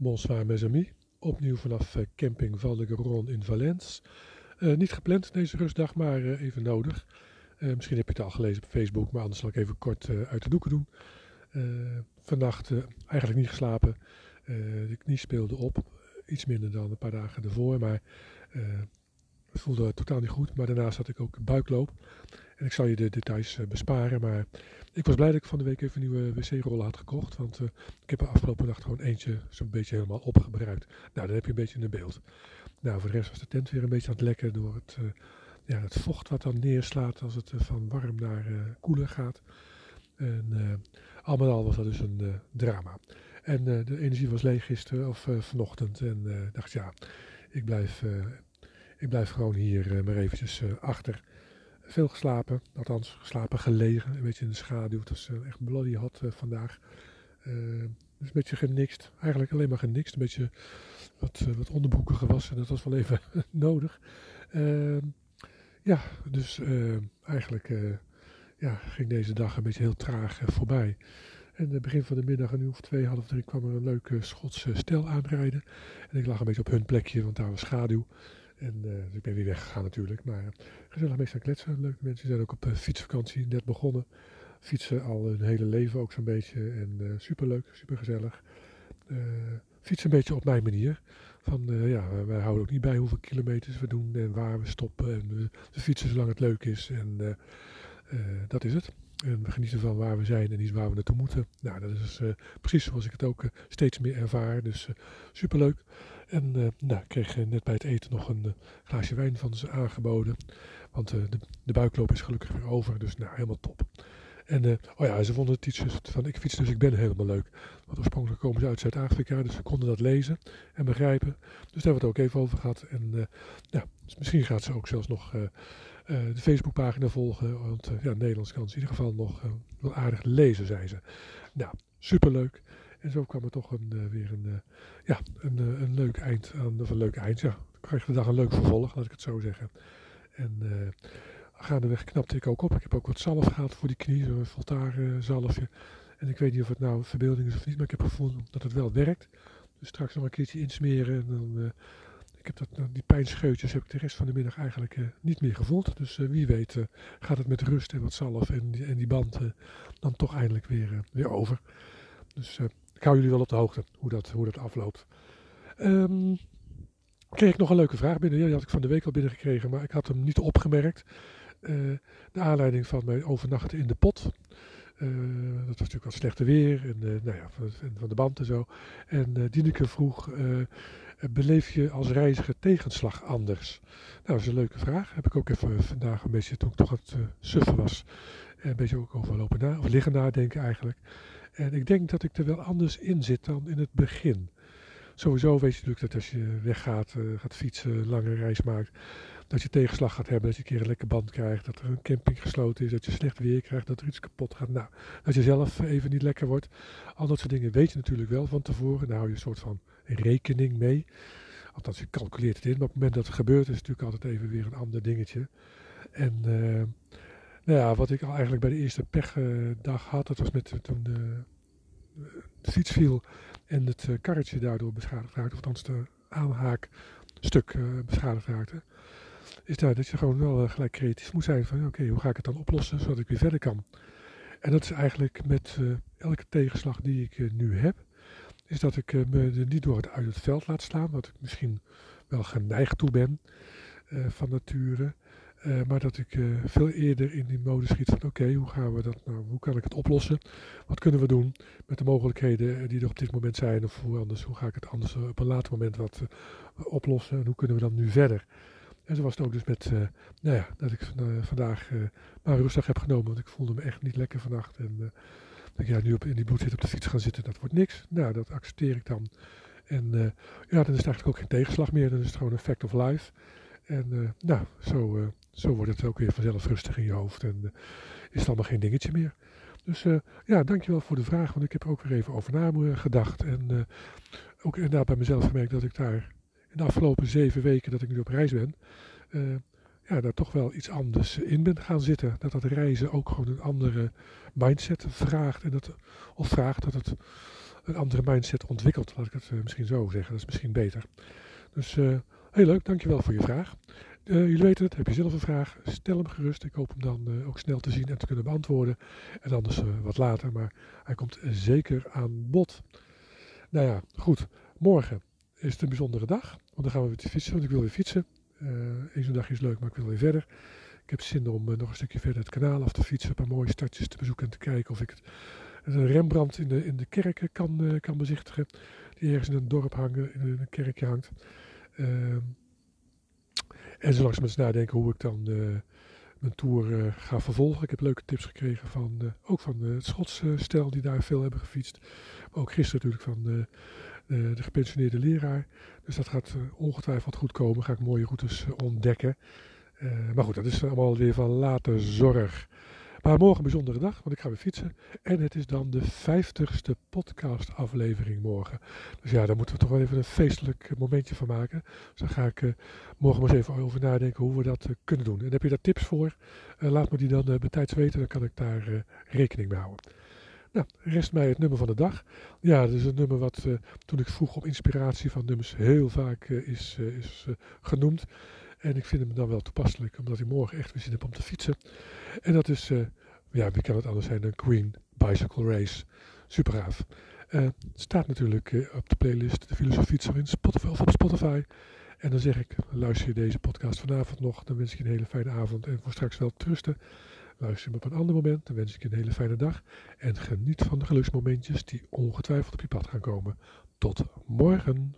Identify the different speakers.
Speaker 1: Bonsoir mes amis. Opnieuw vanaf eh, camping Val de Garonne in Valence. Uh, niet gepland deze rustdag, maar uh, even nodig. Misschien heb je het al gelezen op Facebook, maar anders zal ik even kort uit de doeken doen. vannacht eigenlijk niet geslapen. de knie speelde op. Iets minder dan een paar dagen ervoor, maar het voelde totaal niet goed. Maar daarnaast had ik ook buikloop. En ik zal je de details besparen, maar ik was blij dat ik van de week even nieuwe wc-rollen had gekocht. Want uh, ik heb er afgelopen nacht gewoon eentje zo'n beetje helemaal opgebruikt. Nou, dan heb je een beetje een beeld. Nou, voor de rest was de tent weer een beetje aan het lekken door het, uh, ja, het vocht wat dan neerslaat als het van warm naar koeler gaat. En allemaal al was dat dus een drama. En de energie was leeg gisteren of vanochtend. En dacht ja, ik blijf, ik blijf gewoon hier maar eventjes achter veel geslapen, althans geslapen gelegen, een beetje in de schaduw. Het was uh, echt bloody hot vandaag. Dus een beetje genixt, eigenlijk alleen maar genixt. Een beetje wat, wat onderbroeken gewassen, dat was wel even nodig. Ehm, ja, dus eigenlijk ja, ging deze dag een beetje heel traag voorbij. En het begin van de middag, een uur of twee, half drie, kwam er een leuke Schotse stel aanrijden. En ik lag een beetje op hun plekje, want daar was schaduw. En uh, dus ik ben weer weggegaan natuurlijk. Maar gezellig meestal kletsen. Leuke mensen zijn ook op fietsvakantie net begonnen. Fietsen al hun hele leven ook zo'n beetje. En uh, superleuk, supergezellig. fietsen een beetje op mijn manier. Van ja, wij houden ook niet bij hoeveel kilometers we doen en waar we stoppen. En we fietsen zolang het leuk is. En dat is het. En we genieten van waar we zijn en niet waar we naartoe moeten. Nou, dat is precies zoals ik het ook steeds meer ervaar. Dus superleuk. En nou, ik kreeg net bij het eten nog een glaasje wijn van ze aangeboden. Want de, de, buikloop is gelukkig weer over, dus nou, helemaal top. En oh ja, ze vonden het iets van ik fiets dus ik ben helemaal leuk. Want oorspronkelijk komen ze uit Zuid-Afrika, dus ze konden dat lezen en begrijpen. Dus daar hebben we het ook even over gehad. En ja, dus misschien gaat ze ook zelfs nog de Facebookpagina volgen. Want ja, Nederlands kan ze in ieder geval nog wel aardig lezen, zei ze. Nou, superleuk. En zo kwam er toch een, weer een, ja, een, een leuk eind aan, of een leuk eind, ja. Dan kreeg de dag een leuk vervolg, laat ik het zo zeggen. En gaandeweg knapte ik ook op. Ik heb ook wat zalf gehad voor die knie, zo'n zalfje. En ik weet niet of het nou verbeelding is of niet, maar ik heb gevonden dat het wel werkt. Dus straks nog een keertje insmeren en dan... heb dat, die pijnscheutjes heb ik de rest van de middag eigenlijk niet meer gevoeld. Dus wie weet gaat het met rust en wat zalf en, die, en die band dan toch eindelijk weer, weer over. Dus ik hou jullie wel op de hoogte hoe dat, hoe dat afloopt. Um, kreeg ik nog een leuke vraag binnen. Ja, die had ik van de week al binnengekregen, maar ik had hem niet opgemerkt. De aanleiding van mijn overnachten in de pot. Uh, dat was natuurlijk wat slechte weer en uh, nou ja, van, van, de band en zo. En uh, Dieneke vroeg, beleef je als reiziger tegenslag anders? Nou, dat is een leuke vraag. Heb ik ook even vandaag een beetje, toen ik toch het suffen was, een beetje ook over lopen na, of liggen nadenken eigenlijk. En ik denk dat ik er wel anders in zit dan in het begin. Sowieso weet je natuurlijk dat als je weggaat, uh, gaat fietsen, lange reis maakt, dat je tegenslag gaat hebben, dat je een keer een lekker band krijgt, dat er een camping gesloten is, dat je slecht weer krijgt, dat er iets kapot gaat. Nou, dat je zelf even niet lekker wordt. Al dat soort dingen weet je natuurlijk wel van tevoren. Daar hou je een soort van rekening mee. Althans, je calculeert het in. Maar op het moment dat het gebeurt, is het natuurlijk altijd even weer een ander dingetje. En uh, nou ja, wat ik al eigenlijk bij de eerste pechdag had, dat was met toen de, de fiets viel en het eh, karretje daardoor beschadigd raakte, of althans de aanhaakstuk uh, beschadigd raakte, is daar dat je gewoon wel uh, gelijk creatief moet zijn van oké, hoe ga ik het dan oplossen zodat ik weer verder kan. En dat is eigenlijk met elke tegenslag die ik nu heb, is dat ik me er niet door het uit het veld laat slaan, wat ik misschien wel geneigd toe ben van nature. Uh, maar dat ik uh, veel eerder in die mode schiet van oké, hoe gaan we dat nou, hoe kan ik het oplossen? Wat kunnen we doen met de mogelijkheden die er op dit moment zijn? Of hoe anders, hoe ga ik het anders op een later moment wat oplossen? En hoe kunnen we dan nu verder? En zo was het ook dus met, nou ja, dat ik vandaag maar rustig heb genomen, want ik voelde me echt niet lekker vannacht. En dat ik ja, nu op, in die boot zit op de fiets gaan zitten, dat wordt niks. Nou, dat accepteer ik dan. En ja, dan is het eigenlijk ook geen tegenslag meer, dan is het gewoon een fact of life. En nou, zo zo wordt het ook weer vanzelf rustig in je hoofd en uh, is het allemaal geen dingetje meer. Dus uh, ja, dankjewel voor de vraag, want ik heb er ook weer even over na gedacht. En ook inderdaad bij mezelf gemerkt dat ik daar in de afgelopen zeven weken dat ik nu op reis ben, ja, daar toch wel iets anders in ben gaan zitten. Dat dat reizen ook gewoon een andere mindset vraagt. En dat, of vraagt dat het een andere mindset ontwikkeld. Laat ik het misschien zo zeggen. Dat is misschien beter. Dus heel leuk, dankjewel voor je vraag. jullie weten het, heb je zelf een vraag, stel hem gerust. Ik hoop hem dan ook snel te zien en te kunnen beantwoorden. En anders wat later, maar hij komt zeker aan bod. Nou ja, goed. Morgen is het een bijzondere dag. Want dan gaan we weer fietsen, want ik wil weer fietsen. Uh, Eén zo'n dag is leuk, maar ik wil weer verder. Ik heb zin om nog een stukje verder het kanaal af te fietsen. Een paar mooie stadjes te bezoeken en te kijken of ik het, een Rembrandt in de, in de kerken kan, kan bezichtigen. Die ergens in een dorp hangen, in een kerkje hangt. Ehm, en zo langzaam eens nadenken hoe ik dan mijn tour ga vervolgen. Ik heb leuke tips gekregen van, ook van het Schotse stel die daar veel hebben gefietst. Maar ook gisteren natuurlijk van de, de gepensioneerde leraar. Dus dat gaat eh, ongetwijfeld goed komen. Ga ik mooie routes eh, ontdekken. Eh, maar goed, dat is allemaal weer van later zorg. Maar morgen een bijzondere dag, want ik ga weer fietsen. En het is dan de vijftigste podcastaflevering morgen. Dus ja, daar moeten we toch wel even een feestelijk momentje van maken. Dus daar ga ik morgen maar eens even over nadenken hoe we dat kunnen doen. En heb je daar tips voor? laat me die dan bij weten, dan kan ik daar rekening mee houden. Nou, rest mij het nummer van de dag. Ja, dat is een nummer wat toen ik vroeg om inspiratie van nummers heel vaak is, is genoemd. En ik vind hem dan wel toepasselijk, omdat ik morgen echt weer zin heb om te fietsen. En dat is, ja, wie kan het anders zijn dan Queen Bicycle Race. Super gaaf. het staat natuurlijk op de playlist De Filosofie in Spotify of op Spotify. En dan zeg ik, luister je deze podcast vanavond nog, dan wens ik je een hele fijne avond en voor straks wel trusten. Luister me op een ander moment. Dan wens ik je een hele fijne dag. En geniet van de geluksmomentjes die ongetwijfeld op je pad gaan komen. Tot morgen.